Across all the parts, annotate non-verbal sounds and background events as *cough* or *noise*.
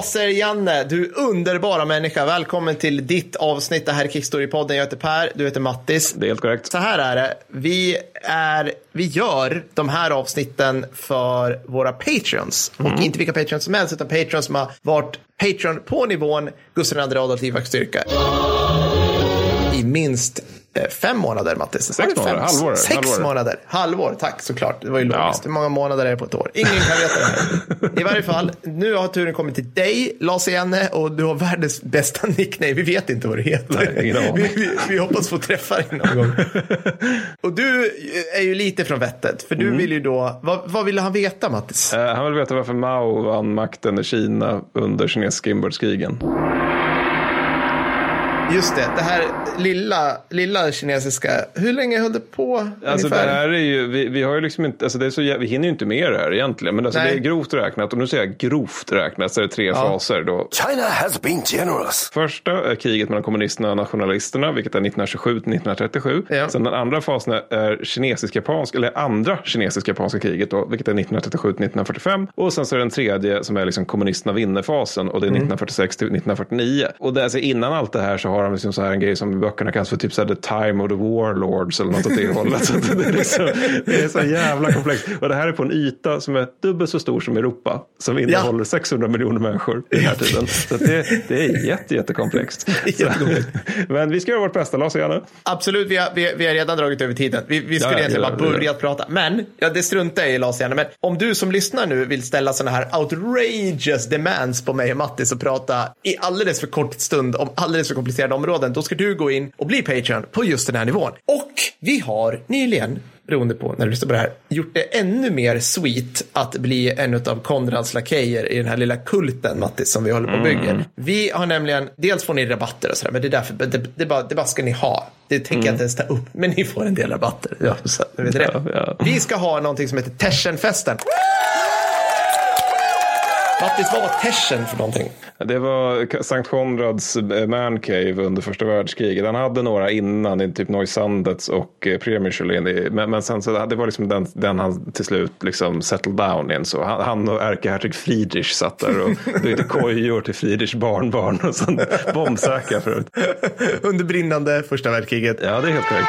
Laser-Janne, du underbara människa. Välkommen till ditt avsnitt. Det här är Kickstory-podden. Jag heter Per, du heter Mattis. Det är helt korrekt. Så här är det. Vi, är, vi gör de här avsnitten för våra patreons. Och inte vilka patreons som helst, utan patreons som har varit patreon på nivån Gustav II Adolf Livaks styrka. I minst fem månader, Mattis. Sex månader, halvår, Sex halvår. månader. Halvår, tack såklart. Det var ju logiskt. Ja. Hur många månader är det på ett år? Ingen kan veta det här. I varje fall, nu har turen kommit till dig, Lars-Janne, och du har världens bästa nickname. Vi vet inte vad du heter. Nej, vi, vi, vi hoppas få träffa dig någon gång. och du är ju lite från vettet, för du Mm. vill ju då, vad, vad ville han veta Mattis? Eh, han vill veta varför Mao vann makten i Kina under kinesiska inbördeskrigen. Just det, det här lilla, lilla kinesiska, hur länge höll det på? Alltså det ungefär? här är ju, vi, vi har ju liksom inte, alltså det är så, jä- vi hinner ju inte med det här egentligen. Men alltså det är grovt räknat, och nu säger jag grovt räknat, så är det tre faser då. China has been generous. Första är kriget mellan kommunisterna och nationalisterna, vilket är 1927 till 1937. Ja. Sen den andra fasen är kinesisk-japanska, eller andra kinesisk-japanska kriget då, vilket är 1937 till 1945. Och sen så är det den tredje som är liksom kommunisterna vinner-fasen och det är 1946 till 1949. Och det, alltså innan allt det här så har de liksom så här en grej som i böckerna kallas för typ så här the time of the warlords eller något åt det hållet. *laughs* Så det, är liksom, det är så jävla komplext. Och det här är på en yta som är dubbelt så stor som Europa, som innehåller 600 miljoner människor i den här tiden. Så det, det är jätte, jättekomplext. Jättekomplext. *laughs* Så- Men vi ska göra vårt bästa, Lars och Janne. Absolut, vi har, vi, vi har redan dragit över tiden. Vi, vi skulle Ja, ja, egentligen ja, bara ja. börjat prata. Men, ja, det struntar jag i Lars gärna. Men om du som lyssnar nu vill ställa sådana här outrageous demands på mig och Mattis och prata i alldeles för kort stund om alldeles för komplicerade områden, då ska du gå in och bli Patreon på just den här nivån. Och vi har nyligen beroende på när du lyssnar på det här, gjort det ännu mer sweet att bli en av Konrads lakejer i den här lilla kulten, Mattis, som vi håller på och bygger. Mm. Vi har nämligen, dels får ni rabatter och sådär, men det är därför, det, det, bara, det bara ska ni ha. Det tänker jag inte ens ta upp, men ni får en del rabatter. Ja, så, vet det. Mm. Ja, ja. Vi ska ha någonting som heter Tersenfesten. Mattis, vad var Tersen för någonting? Det var Sankt Konrads eh, man cave under första världskriget. Han hade några innan, i typ Neusandets och eh, Premierschulin. Men, men sen så det var liksom den, den han till slut liksom settled down in. Så han, han och ärkehertig Friedrich satt där och byggde kojor till Friedrichs barnbarn. Och sen bombsäkra förut. *laughs* Under brinnande första världskriget. Ja, det är helt korrekt.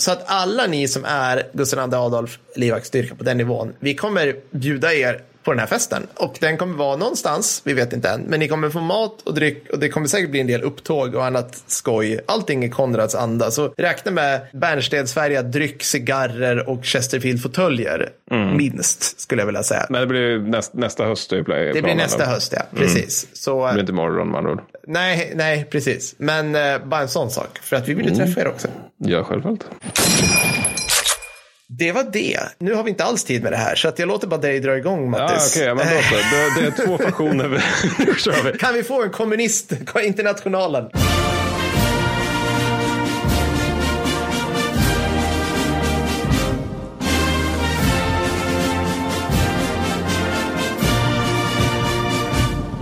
Så att alla ni som är Gustav II Adolf livvaktsstyrka på den nivån, vi kommer bjuda er på den här festen. Och den kommer vara någonstans, vi vet inte än, men ni kommer få mat och dryck och det kommer säkert bli en del upptåg och annat skoj. Allting i Konrads anda. Så räkna med bärnstedsfärgad dryck, cigarrer och Chesterfield-fåtöljer. Minst, skulle jag vilja säga. Men det blir näst, nästa höst. Är planen. det blir nästa höst, ja. Precis. Så, Det blir inte imorgon med andra ord. nej, nej, precis. Men eh, bara en sån sak. För att vi vill ju träffa er också. Ja, självfallet. Det var det. Nu har vi inte alls tid med det här, så att jag låter bara dig dra igång, Mattis. okej, ja, men då så. Det, det är två *laughs* faktioner. *laughs* Nu kör vi. Kan vi få en kommunist, *laughs* internationalen?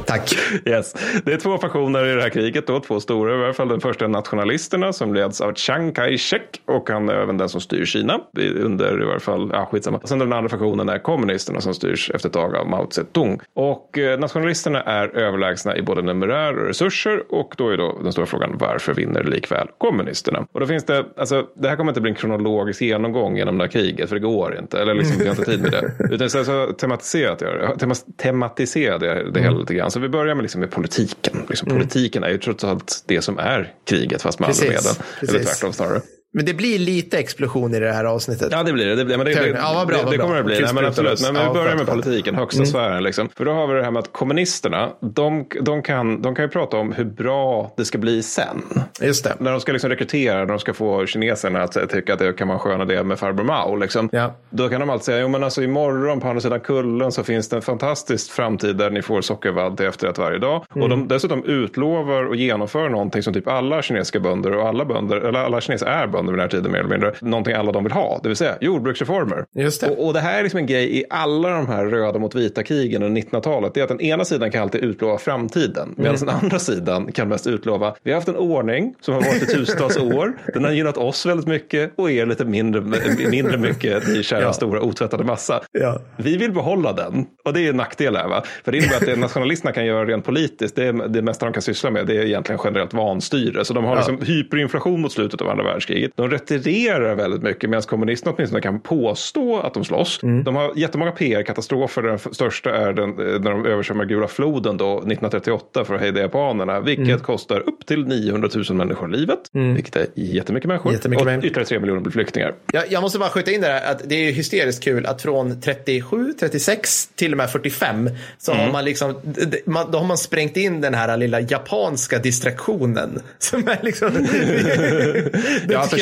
Tack. Yes. Det är två faktioner i det här kriget, då, två stora i alla fall. Den första är nationalisterna som leds av Chiang Kai-shek och han är även den som styr Kina. Under i varje fall, ja skitsamma. Sen den andra faktionen är kommunisterna som styrs efter ett tag av Mao Zedong. Och eh, nationalisterna är överlägsna i både numerär och resurser och då är då den stora frågan varför vinner likväl kommunisterna? Och då finns det, alltså det här kommer inte bli en kronologisk genomgång genom det här kriget för det går inte, eller liksom vi har inte tid med det. *laughs* Utan så, tematiserat jag det, tema, tematiserade jag det hela lite grann. Så vi börjar med, liksom med politiken. Liksom, Politiken är ju trots allt det som är kriget fast med andra Precis, medel. Eller precis. tvärtom snarare. Men det blir lite explosion i det här avsnittet. Ja, det blir det. det, blir, men det, det, Ja, vad bra, det, vad det kommer det bli. Nej, men absolut. loss. Men, vi börjar med politiken, högsta sfären. Liksom. För då har vi det här med att kommunisterna, de, de, kan, de kan ju prata om hur bra det ska bli sen. Just det. När de ska liksom rekrytera, när de ska få kineserna att tycka att det kan vara en skön idé med farbror Mao. Liksom. Ja. Då kan de alltid säga, jo men alltså imorgon på andra sidan kullen så finns det en fantastisk framtid där ni får sockervadd till efterrätt varje dag. Och Mm. de dessutom utlovar och genomför någonting som typ alla kinesiska bönder och alla bönder, eller alla kineser är bönder under den här tiden mer eller mindre. Någonting alla de vill ha, det vill säga jordbruksreformer. Just det. Och, och det här är liksom en grej i alla de här röda mot vita krigen under 1900-talet. Det är att den ena sidan kan alltid utlova framtiden. Medan Mm. den andra sidan kan mest utlova, vi har haft en ordning som har varit i tusentals *laughs* år. Den har gynnat oss väldigt mycket och er lite mindre, mindre mycket, ni kära Ja. stora otvättade massa. Ja. Vi vill behålla den. Och det är en nackdel här. Va? För det innebär att det nationalisterna kan göra rent politiskt, det, är, det mesta de kan syssla med, det är egentligen generellt vanstyre. Så de har liksom hyperinflation mot slutet av andra världskriget. De retirerar väldigt mycket, medan kommunisterna åtminstone kan påstå att de slåss. De har jättemånga PR-katastrofer. Den största är den, eh, när de översvämmar Gula floden då, 1938 för att hejda japanerna, vilket kostar upp till 900 000 människor livet, vilket är jättemycket människor. Jättemycket och ytterligare 3 miljoner blir flyktingar. Jag, jag måste bara skjuta in det där att det är ju hysteriskt kul att från 37, 36 till och med 45 så Mm. har man liksom, man, då har man sprängt in den här lilla japanska distraktionen. Som är liksom... *laughs* *laughs* Ja, alltså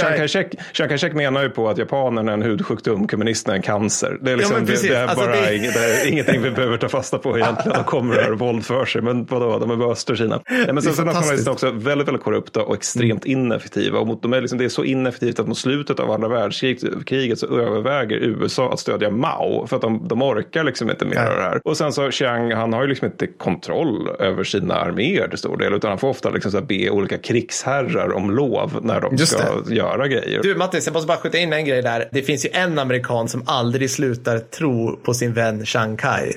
Chiang Kai-shek menar ju på att japanerna är en hudsjukdom, kommunisterna är en cancer. Det är, liksom, men det, det är Alltså, bara det- inget, det är ingenting vi behöver ta fasta på egentligen. De kommer och gör våld för sig, men vadå, de är bara Östkina. Nej, men sen så är nationalisterna också väldigt, väldigt korrupta och extremt ineffektiva. Och mot, de är liksom, det är så ineffektivt att mot slutet av andra världskriget så överväger USA att stödja Mao för att de, de orkar liksom inte mer av det här. Och sen så Chiang, han har ju liksom inte kontroll över sina arméer till stor del, utan han får ofta liksom så be olika krigsherrar om lov när de Just ska göra grejer. Du Mattis, jag måste bara skjuta in en grej där. Det finns ju en amerikan som aldrig slutar tro på sin vän Chiang Kai.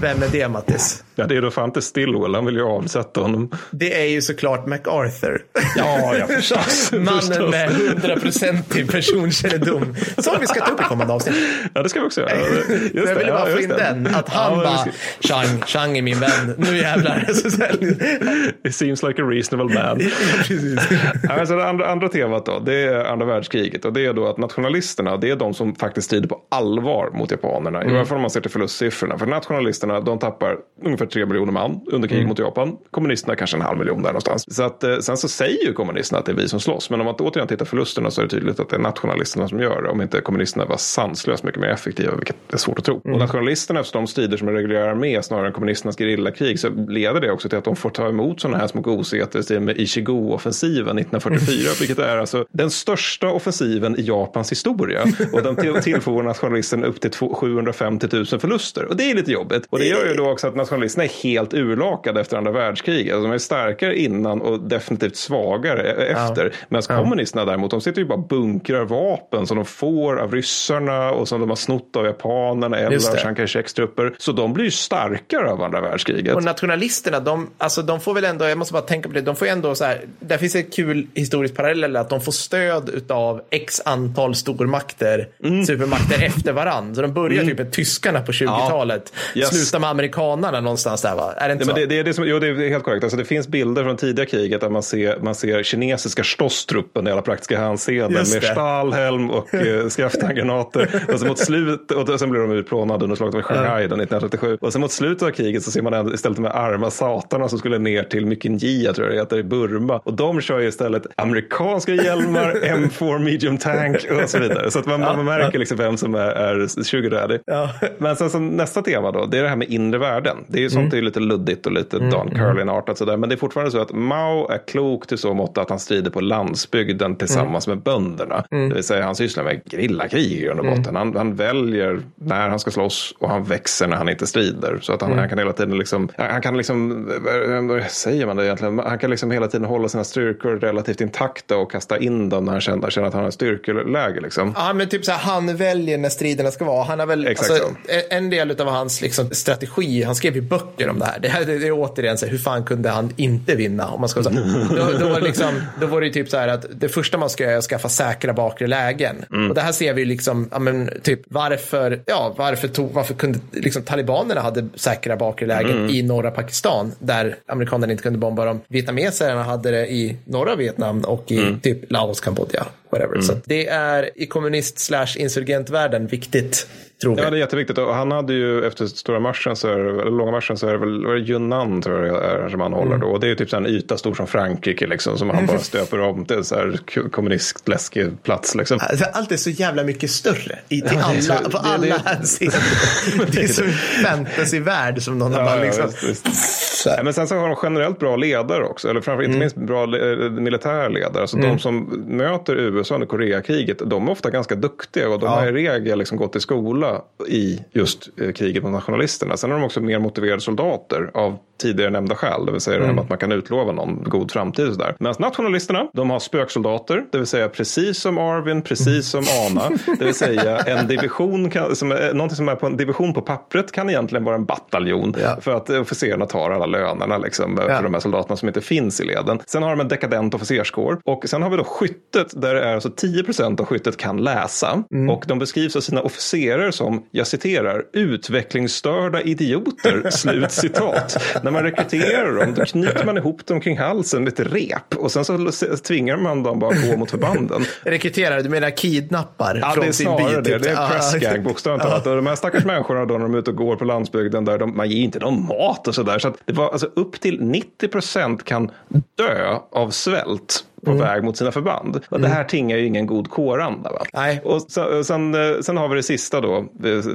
Vem är det Mattis? Ja, det är då fan inte Stillwell, han vill ju avsätta honom. Det är ju såklart MacArthur. Ja, ja *laughs* förstås. Mannen förstås. med hundraprocentig personkännedom. Som vi ska ta upp i kommande avsnitt. Ja, det ska vi också göra. Just jag ville bara ja, få in det. den. Att han Ja, bara, Chang, Chang är min vän. Nu jävlar. *laughs* It seems like a reasonable man. *laughs* Ja, Alltså det andra, andra temat då, det är andra världskriget och det är då att nationalisterna, det är de som faktiskt strider på allvar mot japanerna. I alla fall om man ser till förlustsiffrorna. För nationalisterna, de tappar ungefär tre miljoner man under kriget mot Japan. Kommunisterna kanske en halv miljon där någonstans. Så att, eh, sen så säger ju kommunisterna att det är vi som slåss. Men om man återigen tittar förlusterna så är det tydligt att det är nationalisterna som gör det. Om inte kommunisterna var sanslöst mycket mer effektiva, vilket är svårt att tro. Och nationalisterna, eftersom de strider som en reguljär armé snarare än kommunisternas gerillakrig, så leder det också till att de får ta emot sådana här små gosigheter med Ichigo-offensiven 1944, vilket är alltså den största offensiven i Japans historia. Och den till, tillfogar nationalisterna upp till två- 750 000 förluster. Och det är lite jobbigt. Och det gör ju då också att nationalisterna är helt urlakade efter andra världskriget. Alltså de är starkare innan och definitivt svagare efter. Medan kommunisterna däremot, de sitter ju bara bunkrar vapen som de får av ryssarna och som de har snott av japanerna eller av. Chiang Kai-sheks trupper. Så de blir ju starkare av andra världskriget. Och nationalisterna, de, alltså, de får väl ändå, jag måste bara tänka på det, de får ändå så här, där finns ett kul historiskt parallell att de får stöd av x antal stormakter, Mm. supermakter efter varann. Så de börjar typ med tyskarna på 20-talet, Yes. slutar med amerikanerna någonstans där va? Är det inte Ja, men så? det, det, är det, som, jo, det är helt korrekt. Alltså, det finns bilder från tidiga kriget där man ser, man ser kinesiska Stosstruppen i alla praktiska hänseenden med det. Stahlhelm och *laughs* eh, skrafthandgranater. och så mot slut, och sen blir de utplånade under slaget vid Shanghai den 1937. Och sen mot slutet av kriget så ser man istället de här arma satarna som skulle ner till Mykinjia tror jag det heter i Burma. Och de kör ju istället amerikanska hjälmar, *laughs* M4 medium tank och så vidare. Så att man, man märker liksom vem som är, är sugar Ja. Men sen som nästa tema då, det är det här med inre värden. Det är ju sånt det är lite luddigt och lite Don Carlin-artat sådär. Men det är fortfarande så att Mao är klok till så mått att han strider på landsbygden tillsammans med bönderna. Det vill säga han sysslar med gerillakrig i grund och botten. Han, han väljer när han ska slåss och han växer när han inte strider. Så att han, han kan hela tiden liksom, han kan liksom, vad- säger man det egentligen? Han kan liksom hela tiden hålla sina styrkor relativt intakta och kasta in dem när han känner, känner att han har styrkeläge liksom. Ja, men typ så här, han väljer när striderna ska vara. Han har väl, Exakt alltså, så. en del av hans liksom, strategi, han skrev ju böcker om det här. Det, här, det, det är återigen så här, hur fan kunde han inte vinna? Om man ska säga. Då, då, var det liksom, då var det ju typ så här att det första man ska göra är att skaffa säkra bakre lägen. Mm. Och det här ser vi ju liksom, ja, men, typ varför, ja, varför, tog, varför kunde liksom, talibanerna hade säkra bakre lägen Mm. i norra Pakistan där amerikanerna inte kunde bomba dem. Vietnameserna hade det i norra Vietnam och i Mm. typ Laos, Kambodja. Whatever. Så att det är i kommunist slash insurgentvärlden viktigt, tror vi. Ja, det är jätteviktigt. Och han hade ju efter stora marschen, så är, eller långa marschen, så är det väl var det Yunnan tror jag är, som han håller då. Och det är ju typ en yta stor som Frankrike liksom, som han bara stöper om till så här k- kommunistläskig plats liksom. Alltså, Allt är så jävla mycket större i, till är alla, på alla hänseenden. *laughs* Det är som en fantasyvärld som någon har bara liksom. visst, visst. Ja, men sen så har de generellt bra ledare också, eller framför inte minst bra eh, militära ledare. Alltså de som möter USA under Koreakriget, de är ofta ganska duktiga och de har i regel liksom gått i skola i just eh, kriget mot nationalisterna. Sen har de också mer motiverade soldater av tidigare nämnda skäl, det vill säga med att man kan utlova någon god framtid sådär. Medan nationalisterna, de har spöksoldater, det vill säga precis som Arvin, precis som Ana, *laughs* det vill säga en division, kan, som är, någonting som är på en division på pappret kan egentligen vara en bataljon Ja. för att officerarna tar alla lönerna liksom, Ja. för de här soldaterna som inte finns i leden. Sen har de en dekadent officerskår och sen har vi då skyttet där det är alltså 10 procent av skyttet kan läsa Mm. och de beskrivs av sina officerare som, jag citerar, utvecklingsstörda idioter, *laughs* slut citat. När man rekryterar dem då knyter man ihop dem kring halsen med ett rep och sen så tvingar man dem bara gå mot förbanden. *laughs* Rekryterare, du menar kidnappar Ja, från det är snarare det. typ. Det är Ja. press gang, bokstavligt talat. Och de här stackars människorna då när de är ute och går på landsbygden, där de, man ger inte dem mat och sådär. Så att det var alltså upp till 90 procent kan dö av svält på Mm. väg mot sina förband. Och det här tingar ju ingen god kåranda. Va? Nej. Och så, sen, eh, sen har vi det sista då,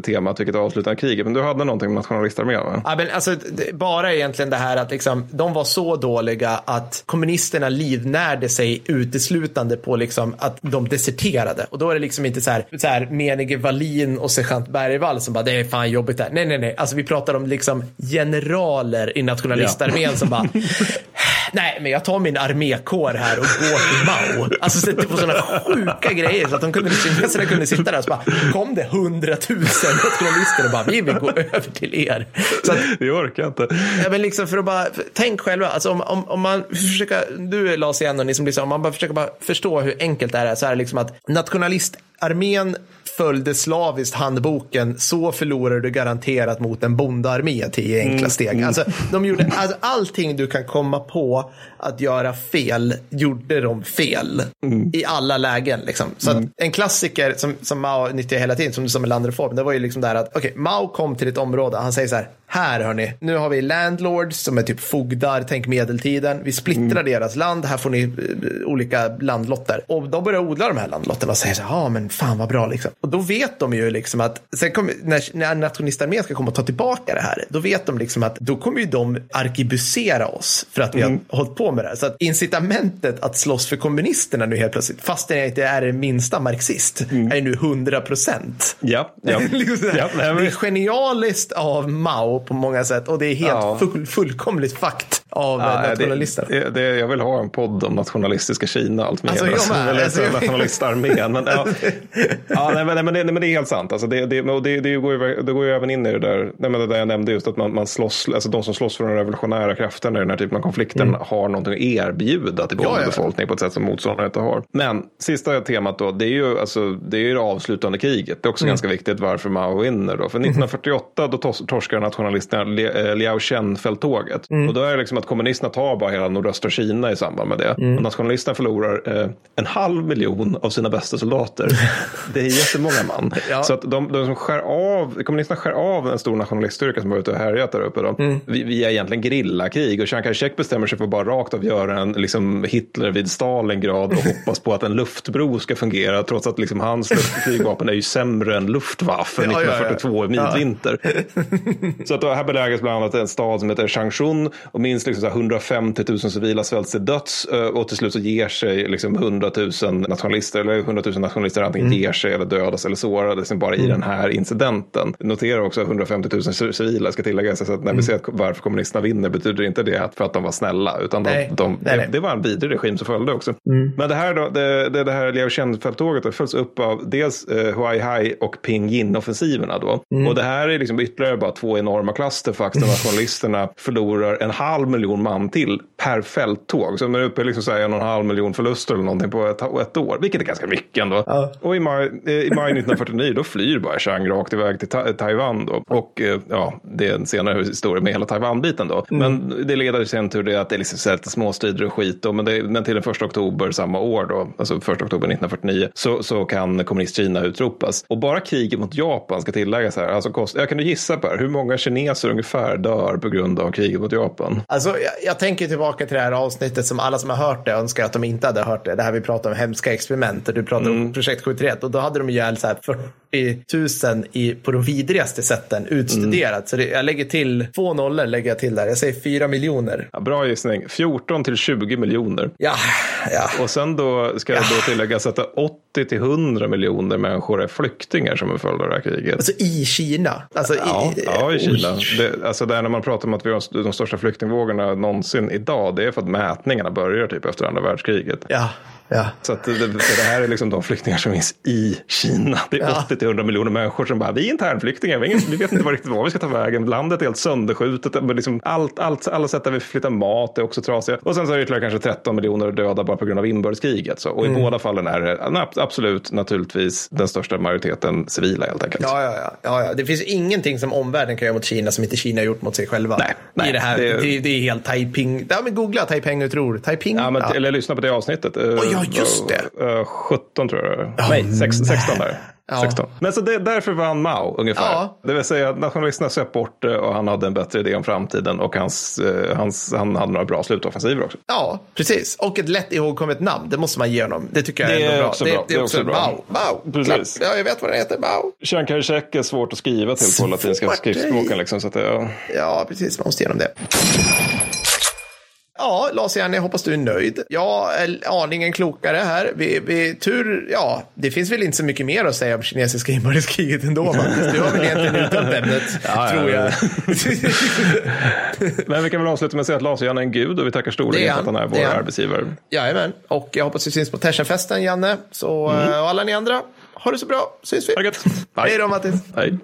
temat, vilket avslutar kriget. Men du hade någonting om nationalistarmén? Ja, men alltså, det, bara egentligen det här att liksom, de var så dåliga att kommunisterna livnärde sig uteslutande på liksom, att de deserterade. Och då är det liksom inte så här, så här menige Wallin och sergeant Bergvall som bara det är fan jobbigt där. Nej, nej, nej. Alltså vi pratar om liksom generaler i nationalistarmén som bara *laughs* Nej, men jag tar min armékår här och går till Mao. Alltså sätter på sådana sjuka grejer så att de kunde, kineserna kunde sitta där och så bara kom det hundratusen nationalister och bara vi vill gå över till er. Så att, Vi orkar inte. Ja, men liksom för att bara, tänk själva, alltså om, om, om man försöker, du Lars igen och ni som lyssnar, om man bara försöker bara förstå hur enkelt det här är så är det liksom att nationalistarmén följde slaviskt handboken, så förlorar du garanterat mot en bondearmé till enkla steg. Alltså, de gjorde, alltså, allting du kan komma på att göra fel, gjorde de fel i alla lägen. Liksom. Så att en klassiker som, som Mao nyttjar hela tiden, som, som en landreform, det var ju liksom där att, okej, Mao kom till ett område, han säger så här, här hörni, nu har vi landlords som är typ fogdar, tänk medeltiden, vi splittrar deras land, här får ni eh, olika landlotter. Och de börjar odla de här landlotterna och säger så här, ja men fan vad bra liksom. Och då vet de ju liksom att, sen kommer, när, när nationalistarmén ska komma och ta tillbaka det här, då vet de liksom att då kommer ju de arkebusera oss för att vi har hållit på med det här. Så att incitamentet att slåss för kommunisterna nu helt plötsligt, fastän jag inte är det minsta marxist, är ju nu 100 procent. Ja, ja. *laughs* liksom ja Det är genialiskt av Mao på många sätt och det är helt Ja. full, fullkomligt fakt av Ja, ja, det, det, jag vill ha en podd om nationalistiska Kina. Allt mer. Alltså, jag med. Alltså, nationalistarmén. Men, ja, *laughs* ja, nej, men, nej, men, det, nej, men det är helt sant. Alltså, det, det, och det, det, går ju, det går ju även in i det där, nej, men det där jag nämnde just att man, man slåss, alltså de som slåss för de revolutionära krafterna i den här typen av konflikten har någonting att erbjuda till Mm. Ja, ja. befolkningen på ett sätt som motståndarna inte har. Men sista temat då, det är ju alltså, det, är ju det avslutande kriget. Det är Mm. också ganska viktigt varför Mao vinner då. För 1948 då tos- torskar nationalisterna Li- eh, Liao Shen-fälttåget. Mm. Och då är det liksom att kommunisterna tar bara hela nordöstra Kina i samband med det. Mm. Och nationalisterna förlorar eh, en halv miljon av sina bästa soldater. *laughs* det är jättemånga man. Ja. Så att de, de som skär av, kommunisterna skär av en stor nationaliststyrka som var ute och härjat där uppe. Då. Mm. Vi, vi är egentligen gerillakrig och Chiang Kai-shek bestämmer sig för att bara rakt av göra en liksom, Hitler vid Stalingrad och hoppas på att en luftbro ska fungera trots att liksom, hans luftflygvapen är ju sämre än Luftwaffe Ja, ja, ja. 1942 i midvinter. *laughs* Så att då här belägras bland annat en stad som heter Changchun och minst liksom så här 150 000 civila svälts till döds eh, och till slut så ger sig liksom 100 000 nationalister eller 100 000 nationalister antingen Mm. ger sig eller dödas eller sårades liksom bara i den här incidenten. Notera också att 150 000 ci- civila ska tilläggas så att när Mm. vi ser att varför kommunisterna vinner betyder inte det att för att de var snälla utan de, Nej. de, Nej, nej. Det, var en vidrig regim som följde också. Mm. Men det här då, det, det, det här Liao Shen-fälttåget det följs upp av dels eh, Huai Hai och Ping Yin-offensiverna då. Mm. Och det här är liksom ytterligare bara två enorma clusterfucks där *laughs* nationalisterna förlorar en halv miljon man till per fälttåg. Så de är uppe i liksom så här en och en halv miljon förluster eller någonting på ett, ett år, vilket är ganska mycket ändå. Ja. Och i maj, eh, i maj 1949 då flyr bara Chiang rakt iväg till Ta- Taiwan då. Och eh, ja, det är en senare historia med hela Taiwan-biten då. Men det leder sen till det att det är liksom lite småstrider och skit då. Men, det, men till den första oktober samma år då, alltså första oktober 1949, så, så kan kommunist-Kina utropas. Och bara kriget mot Japan ska tilläggas här. Alltså kost, jag kan du gissa på här, hur många kineser ungefär dör på grund av kriget mot Japan? Alltså, jag, jag tänker tillbaka till det här avsnittet som alla som har hört det önskar att de inte hade hört det. Det här vi pratar om hemska experiment och du pratar Mm. om projekt 731 och då hade de ihjäl så här 40 000 i, på de vidrigaste sätten utstuderat. Mm. Så det, jag lägger till två nollor lägger jag till där. Jag säger 4 miljoner. Ja, bra gissning. 14 till 20 miljoner. Ja, ja. Och sen då ska det då tilläggas att 80 till 100 miljoner människor är flyktingar som en följd av det här kriget. Alltså i Kina. Alltså, Ja, i, ja, i Kina. Det, alltså där när man pratar om att vi har de största flyktingvågorna någonsin idag, det är för att mätningarna börjar typ efter andra världskriget. Ja, ja. Så att det, det, här är liksom de flyktingar som finns i Kina. Det är Ja. 80 till 100 miljoner människor som bara, vi är internflyktingar, vi, ingen, vi vet inte riktigt var vi ska ta vägen. Landet är helt sönderskjutet, liksom allt, allt, alla sätt där vi flyttar mat är också trasiga. Och sen så är det ytterligare kanske 13 miljoner döda bara på grund av inbördeskriget. Så. Och i Mm. båda fallen är det absolut naturligtvis den största majoriteten civila helt enkelt. Ja, ja, ja, ja, ja. Det finns ingenting som omvärlden kan göra mot Kina som inte Kina har gjort mot sig själva. Nej, nej, I det, här, det- det... Det, är helt Taiping. Ja, men googla Taiping och tror. Taiping. Ja, men. Eller lyssna på det avsnittet. Eh, ja, just det. eh, 17 tror jag. nej, sex, 16 där. Ja. 16. Men så det, därför vann Mao ungefär. Ja. Det vill säga nationalisterna söp bort det och han hade en bättre idé om framtiden och hans, eh, hans, han hade några bra slutoffensiver också. Ja, precis. Och ett lätt ihågkommet namn. Det måste man ge honom. Det tycker jag Det är är bra. också bra. Det, det är också bra. Mao. Mao. Precis. Ja, jag vet vad den heter. Mao. Chiang Kai-shek är svårt att skriva till på Svårt, latinska skriftspråken. Liksom, så att det, ja. Ja, precis. Man måste ge honom det. Ja, Lars Järne, jag hoppas du är nöjd. Jag är aningen klokare här. Vi, vi, tur, ja, det finns väl inte så mycket mer att säga om kinesiska inbördeskriget ändå, Mattis. Du har väl egentligen uttömt *laughs* ämnet, Ja, tror jag. *laughs* Men vi kan väl avsluta med att säga att Lars Jan är en gud och vi tackar storligen för att han. är vår arbetsgivare. Jajamän, och jag hoppas vi syns på Tersenfesten, Janne. Så, eh, och alla ni andra, ha det så bra. Syns vi. Hej då, Mattis. Hej.